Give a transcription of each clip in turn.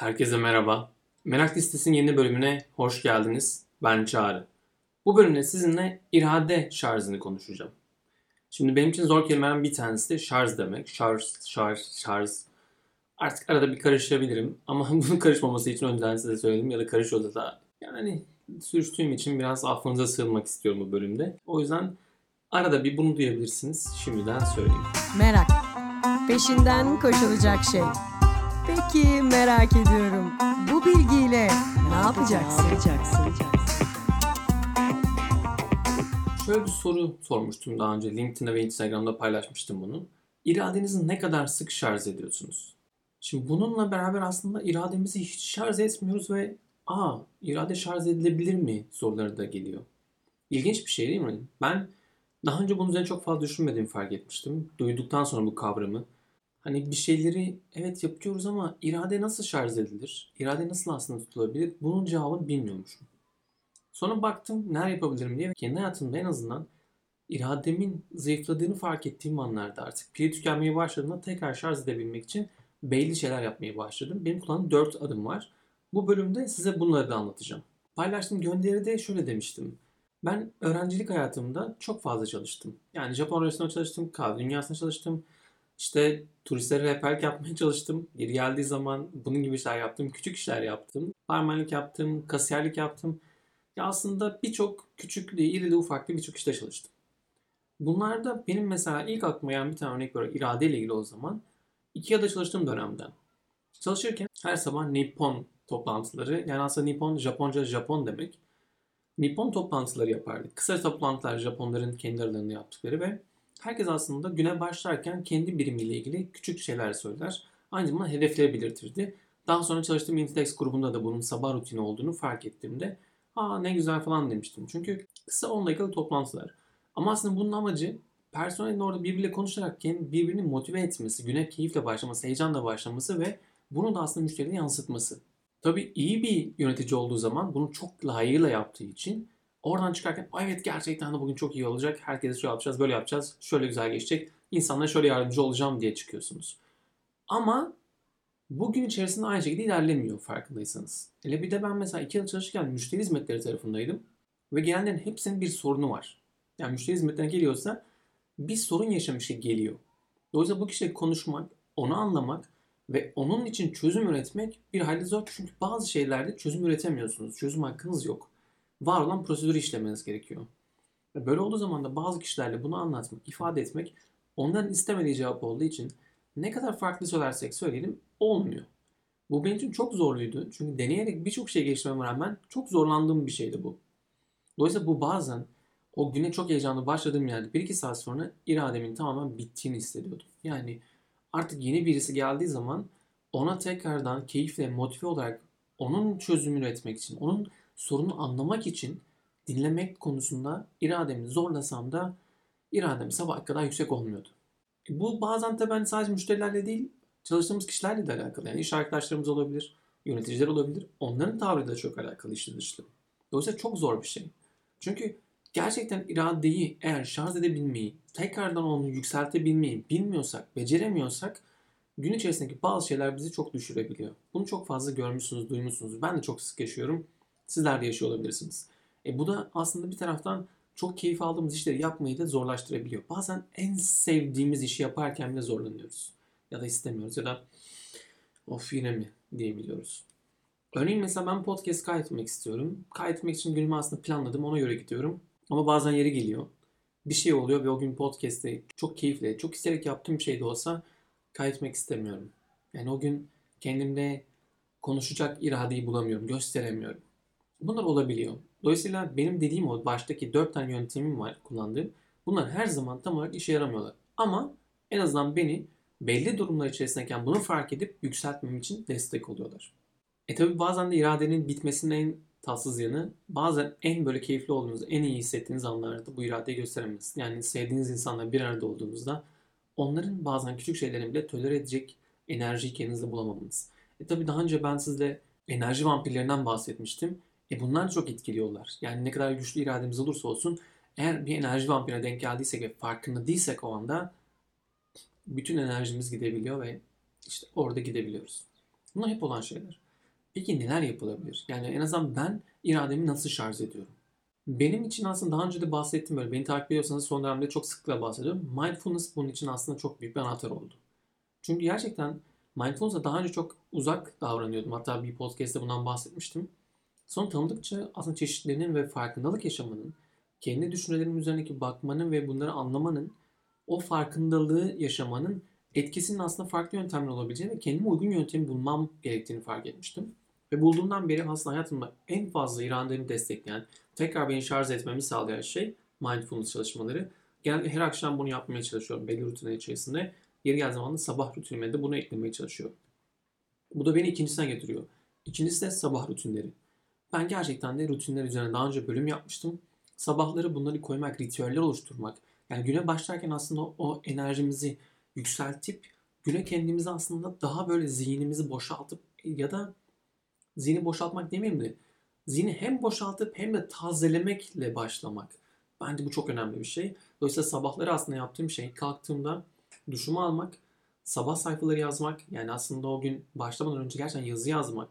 Herkese merhaba. Merak Listesi'nin yeni bölümüne hoş geldiniz. Ben Çağrı. Bu bölümde sizinle irade şarjını konuşacağım. Şimdi benim için zor kelimelerden bir tanesi de şarj demek. Şarj, şarj, şarj. Artık arada bir karışabilirim ama bunun karışmaması için önceden size söyledim ya da karışıyorsa da yani sürçtüğüm için biraz affınıza sığınmak istiyorum bu bölümde. O yüzden arada bir bunu duyabilirsiniz. Şimdiden söyleyeyim. Merak. Peşinden koşulacak şey. Peki merak ediyorum. Bu bilgiyle ne yapacaksın? Şöyle bir soru sormuştum daha önce. LinkedIn'de ve Instagram'da paylaşmıştım bunu. İradenizi ne kadar sık şarj ediyorsunuz? Şimdi bununla beraber aslında irademizi hiç şarj etmiyoruz ve aa irade şarj edilebilir mi soruları da geliyor. İlginç bir şey değil mi? Ben daha önce bunun üzerine çok fazla düşünmediğimi fark etmiştim. Duyduktan sonra bu kavramı. Hani bir şeyleri evet yapıyoruz ama irade nasıl şarj edilir? İrade nasıl aslında tutulabilir? Bunun cevabını bilmiyormuşum. Sonra baktım neler yapabilirim diye. Kendi hayatımda en azından irademin zayıfladığını fark ettiğim anlarda artık pili tükenmeye başladığında tekrar şarj edebilmek için belli şeyler yapmaya başladım. Benim kullandığım 4 adım var. Bu bölümde size bunları da anlatacağım. Paylaştığım gönderide şöyle demiştim. Ben öğrencilik hayatımda çok fazla çalıştım. Yani Japon restoranında çalıştım, kahve dünyasında çalıştım. İşte turistlere rehberlik yapmaya çalıştım. Geri geldiği zaman bunun gibi işler yaptım. Küçük işler yaptım. Barmenlik yaptım, kasiyerlik yaptım. Ya aslında birçok küçüklü, irili ufaklı birçok işte çalıştım. Bunlarda benim mesela ilk aklıma gelen bir tane örnek var iradeyle ilgili o zaman. Ikea'da çalıştığım dönemden. Çalışırken her sabah Nippon toplantıları, yani aslında Nippon Japonca Japon demek. Nippon toplantıları yapardık. Kısa toplantılar Japonların kendi aralarında yaptıkları ve herkes aslında güne başlarken kendi birimiyle ilgili küçük şeyler söyler. Aynı zamanda hedefleri belirtirdi. Daha sonra çalıştığım Intex grubunda da bunun sabah rutini olduğunu fark ettiğimde aa ne güzel falan demiştim. Çünkü kısa 10 dakikalık toplantılar. Ama aslında bunun amacı personelin orada birbiriyle konuşarak birbirini motive etmesi, güne keyifle başlaması, heyecanla başlaması ve bunu da aslında müşteriye yansıtması. Tabii iyi bir yönetici olduğu zaman bunu çok layığıyla yaptığı için oradan çıkarken evet gerçekten de bugün çok iyi olacak. Herkese şöyle yapacağız, böyle yapacağız. Şöyle güzel geçecek. İnsanlara şöyle yardımcı olacağım diye çıkıyorsunuz. Ama bugün içerisinde aynı şekilde ilerlemiyor farkındaysanız. Hele bir de ben mesela iki yıl çalışırken müşteri hizmetleri tarafındaydım. Ve gelenlerin hepsinin bir sorunu var. Yani müşteri hizmetlerine geliyorsa bir sorun yaşamış geliyor. Dolayısıyla bu kişiyle konuşmak, onu anlamak ve onun için çözüm üretmek bir hayli zor. Çünkü bazı şeylerde çözüm üretemiyorsunuz. Çözüm hakkınız yok. Var olan prosedürü işlemeniz gerekiyor. Böyle olduğu zaman da bazı kişilerle bunu anlatmak, ifade etmek onların istemediği cevap olduğu için ne kadar farklı söylersek söyleyelim olmuyor. Bu benim için çok zorluydu. Çünkü deneyerek birçok şey geçirmeme rağmen çok zorlandığım bir şeydi bu. Dolayısıyla bu bazen o güne çok heyecanlı başladığım yerde 1-2 saat sonra irademin tamamen bittiğini hissediyordum. Yani artık yeni birisi geldiği zaman ona tekrardan keyifle motive olarak onun çözümünü üretmek için, onun sorunu anlamak için dinlemek konusunda irademi zorlasam da iradem sabah kadar yüksek olmuyordu. E, bu bazen tabii ben sadece müşterilerle değil, çalıştığımız kişilerle de alakalı. Yani iş arkadaşlarımız olabilir, yöneticiler olabilir. Onların tavrıyla çok alakalı işte dışlı. Dolayısıyla çok zor bir şey. Çünkü gerçekten iradeyi eğer şarj edebilmeyi, tekrardan onu yükseltebilmeyi bilmiyorsak, beceremiyorsak gün içerisindeki bazı şeyler bizi çok düşürebiliyor. Bunu çok fazla görmüşsünüz, duymuşsunuz. Ben de çok sık yaşıyorum. Sizler de yaşıyor olabilirsiniz. E bu da aslında bir taraftan çok keyif aldığımız işleri yapmayı da zorlaştırabiliyor. Bazen en sevdiğimiz işi yaparken bile zorlanıyoruz. Ya da istemiyoruz ya da of yine mi diyebiliyoruz. Örneğin mesela ben podcast kaydetmek istiyorum. Kaydetmek için günümü aslında planladım. Ona göre gidiyorum. Ama bazen yeri geliyor. Bir şey oluyor ve o gün podcast'te çok keyifli, çok isteyerek yaptığım bir şey de olsa kaydetmek istemiyorum. Yani o gün kendimde konuşacak iradeyi bulamıyorum, gösteremiyorum. Bunlar olabiliyor. Dolayısıyla benim dediğim o baştaki dört tane yöntemim var kullandığım. Bunlar her zaman tam olarak işe yaramıyorlar. Ama en azından beni belli durumlar içerisindeyken bunu fark edip yükseltmem için destek oluyorlar. E tabi bazen de iradenin bitmesinin en tatsız yanı bazen en böyle keyifli olduğunuz, en iyi hissettiğiniz anlarda bu iradeyi gösteremez. Yani sevdiğiniz insanla bir arada olduğunuzda onların bazen küçük şeylerini bile tolere edecek enerjiyi kendinizde bulamamanız. E tabi daha önce ben sizle enerji vampirlerinden bahsetmiştim. E bunlar çok etkiliyorlar. Yani ne kadar güçlü irademiz olursa olsun eğer bir enerji vampirine denk geldiysek ve farkında değilsek o anda bütün enerjimiz gidebiliyor ve işte orada gidebiliyoruz. Bunlar hep olan şeyler. Peki neler yapılabilir? Yani en azından ben irademi nasıl şarj ediyorum? Benim için aslında daha önce de bahsettim böyle. Beni takip ediyorsanız son dönemde çok sıklıkla bahsediyorum. Mindfulness bunun için aslında çok büyük bir anahtar oldu. Çünkü gerçekten mindfulness'a daha önce çok uzak davranıyordum. Hatta bir podcast'te bundan bahsetmiştim. Son tanıdıkça aslında çeşitlerinin ve farkındalık yaşamanın, kendi düşüncelerim üzerindeki bakmanın ve bunları anlamanın, o farkındalığı yaşamanın etkisinin aslında farklı yöntemler olabileceğini ve kendime uygun yöntemi bulmam gerektiğini fark etmiştim. Ve bulduğumdan beri aslında hayatımda en fazla irademi destekleyen, tekrar beni şarj etmemi sağlayan şey mindfulness çalışmaları. Genelde her akşam bunu yapmaya çalışıyorum belli rutinler içerisinde. Yeri geldiği zaman da sabah rutinime de bunu eklemeye çalışıyorum. Bu da beni ikincisine getiriyor. İkincisi de sabah rutinleri. Ben gerçekten de rutinler üzerine daha önce bölüm yapmıştım. Sabahları bunları koymak, ritüeller oluşturmak. Yani güne başlarken aslında o enerjimizi yükseltip güne kendimizi aslında daha böyle zihnimizi boşaltıp ya da zihni boşaltmak demeyeyim de zihni hem boşaltıp hem de tazelemekle başlamak. Bence bu çok önemli bir şey. Dolayısıyla sabahları aslında yaptığım şey kalktığımda duşumu almak, sabah sayfaları yazmak. Yani aslında o gün başlamadan önce gerçekten yazı yazmak.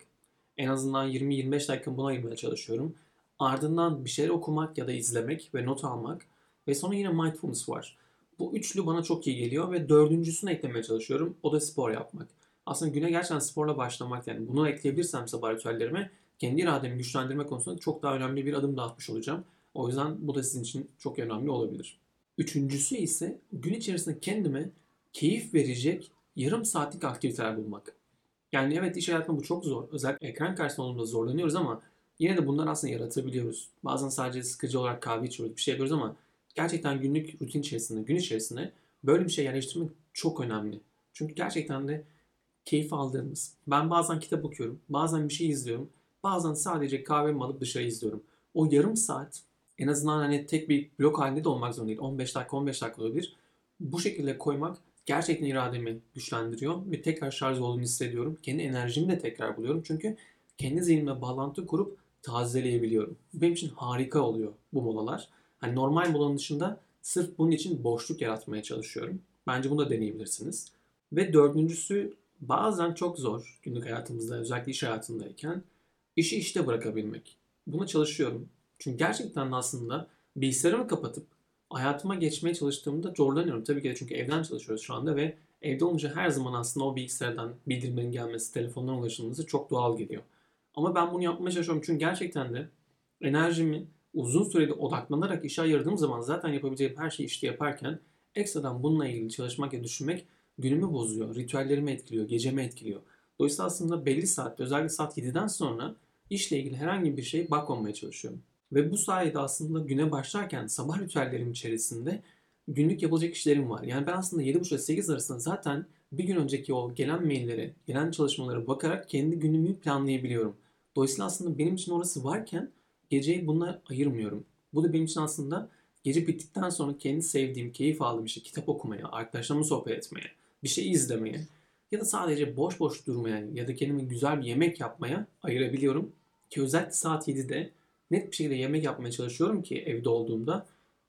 En azından 20-25 dakika buna ayırmaya çalışıyorum. Ardından bir şeyler okumak ya da izlemek ve not almak. Ve sonra yine mindfulness var. Bu üçlü bana çok iyi geliyor ve dördüncüsünü eklemeye çalışıyorum. O da spor yapmak. Aslında güne gerçekten sporla başlamak yani bunu ekleyebilirsem sabah ritüellerime kendi irademi güçlendirme konusunda çok daha önemli bir adım da atmış olacağım. O yüzden bu da sizin için çok önemli olabilir. Üçüncüsü ise gün içerisinde kendime keyif verecek yarım saatlik aktiviteler bulmak. Yani evet iş hayatında bu çok zor. Özellikle ekran karşısında olduğunda zorlanıyoruz ama yine de bunları aslında yaratabiliyoruz. Bazen sadece sıkıcı olarak kahve içiyoruz, bir şey yapıyoruz ama gerçekten günlük rutin içerisinde, gün içerisinde böyle bir şey yerleştirmek çok önemli. Çünkü gerçekten de keyif aldığımız. Ben bazen kitap okuyorum, bazen bir şey izliyorum, bazen sadece kahvemi alıp dışarı izliyorum. O yarım saat en azından hani tek bir blok halinde de olmak zorunda değil. 15 dakika 15 dakika olabilir. Bu şekilde koymak gerçekten irademi güçlendiriyor ve tekrar şarj olduğunu hissediyorum. Kendi enerjimi de tekrar buluyorum. Çünkü kendi zihnimle bağlantı kurup tazeleyebiliyorum. Benim için harika oluyor bu molalar. Hani normal molanın dışında sırf bunun için boşluk yaratmaya çalışıyorum. Bence bunu da deneyebilirsiniz. Ve dördüncüsü bazen çok zor günlük hayatımızda özellikle iş hayatındayken işi işte bırakabilmek. Buna çalışıyorum. Çünkü gerçekten aslında bilgisayarımı kapatıp hayatıma geçmeye çalıştığımda zorlanıyorum. Tabii ki de çünkü evden çalışıyoruz şu anda ve evde olunca her zaman aslında o bilgisayardan bildirimlerin gelmesi, telefondan ulaşılması çok doğal geliyor. Ama ben bunu yapmaya çalışıyorum çünkü gerçekten de enerjimi uzun sürede odaklanarak işe ayırdığım zaman zaten yapabileceğim her şeyi işte yaparken ekstradan bununla ilgili çalışmak ya düşünmek günümü bozuyor, ritüellerimi etkiliyor, gecemi etkiliyor. Dolayısıyla aslında belli saatte özellikle saat 7'den sonra işle ilgili herhangi bir şeye bakmamaya çalışıyorum. Ve bu sayede aslında güne başlarken sabah ritüellerim içerisinde günlük yapılacak işlerim var. Yani ben aslında 7.30 ile 8 arasında zaten bir gün önceki o gelen maillere, gelen çalışmalara bakarak kendi günümü planlayabiliyorum. Dolayısıyla aslında benim için orası varken geceyi buna ayırmıyorum. Bu da benim için aslında gece bittikten sonra kendi sevdiğim, keyif aldığım işte kitap okumaya, arkadaşlarımla sohbet etmeye, bir şey izlemeye ya da sadece boş boş durmaya ya da kendime güzel bir yemek yapmaya ayırabiliyorum. Ki özellikle saat 7'de net bir şekilde yemek yapmaya çalışıyorum ki evde olduğumda.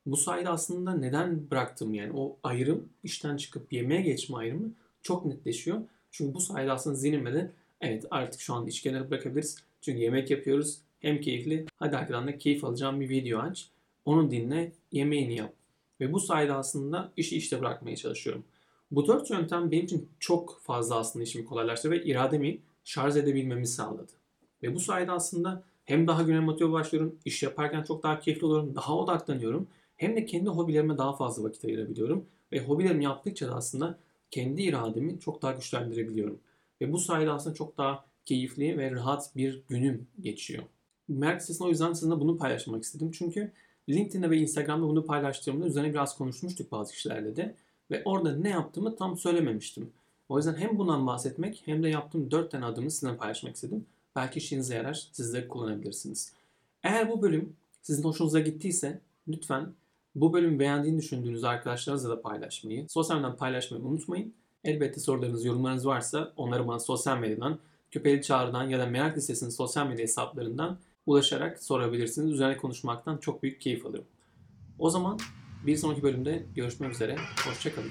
Bu sayede aslında neden bıraktım yani o ayrım işten çıkıp yemeğe geçme ayrımı çok netleşiyor. Çünkü bu sayede aslında zihnime de evet artık şu an iş kenara bırakabiliriz. Çünkü yemek yapıyoruz. Hem keyifli. Hadi arkadan da keyif alacağım bir video aç. Onu dinle, yemeğini yap. Ve bu sayede aslında işi işte bırakmaya çalışıyorum. Bu dört yöntem benim için çok fazla aslında işimi kolaylaştırdı ve irademi şarj edebilmemi sağladı. Ve bu sayede aslında hem daha güne motive başlıyorum, iş yaparken çok daha keyifli oluyorum, daha odaklanıyorum. Hem de kendi hobilerime daha fazla vakit ayırabiliyorum. Ve hobilerimi yaptıkça da aslında kendi irademi çok daha güçlendirebiliyorum. Ve bu sayede aslında çok daha keyifli ve rahat bir günüm geçiyor. Merak listesinde o yüzden sizinle bunu paylaşmak istedim. Çünkü LinkedIn'de ve Instagram'da bunu paylaştığımda üzerine biraz konuşmuştuk bazı kişilerle de. Ve orada ne yaptığımı tam söylememiştim. O yüzden hem bundan bahsetmek hem de yaptığım 4 tane adımı sizinle paylaşmak istedim. Belki işinize yarar, siz de kullanabilirsiniz. Eğer bu bölüm sizin hoşunuza gittiyse lütfen bu bölümü beğendiğini düşündüğünüz arkadaşlarınızla da paylaşmayı, sosyal medyadan paylaşmayı unutmayın. Elbette sorularınız, yorumlarınız varsa onları bana sosyal medyadan, Köpeli Çağrı'dan ya da Merak Listesi'nin sosyal medya hesaplarından ulaşarak sorabilirsiniz. Üzerine konuşmaktan çok büyük keyif alırım. O zaman bir sonraki bölümde görüşmek üzere. Hoşçakalın.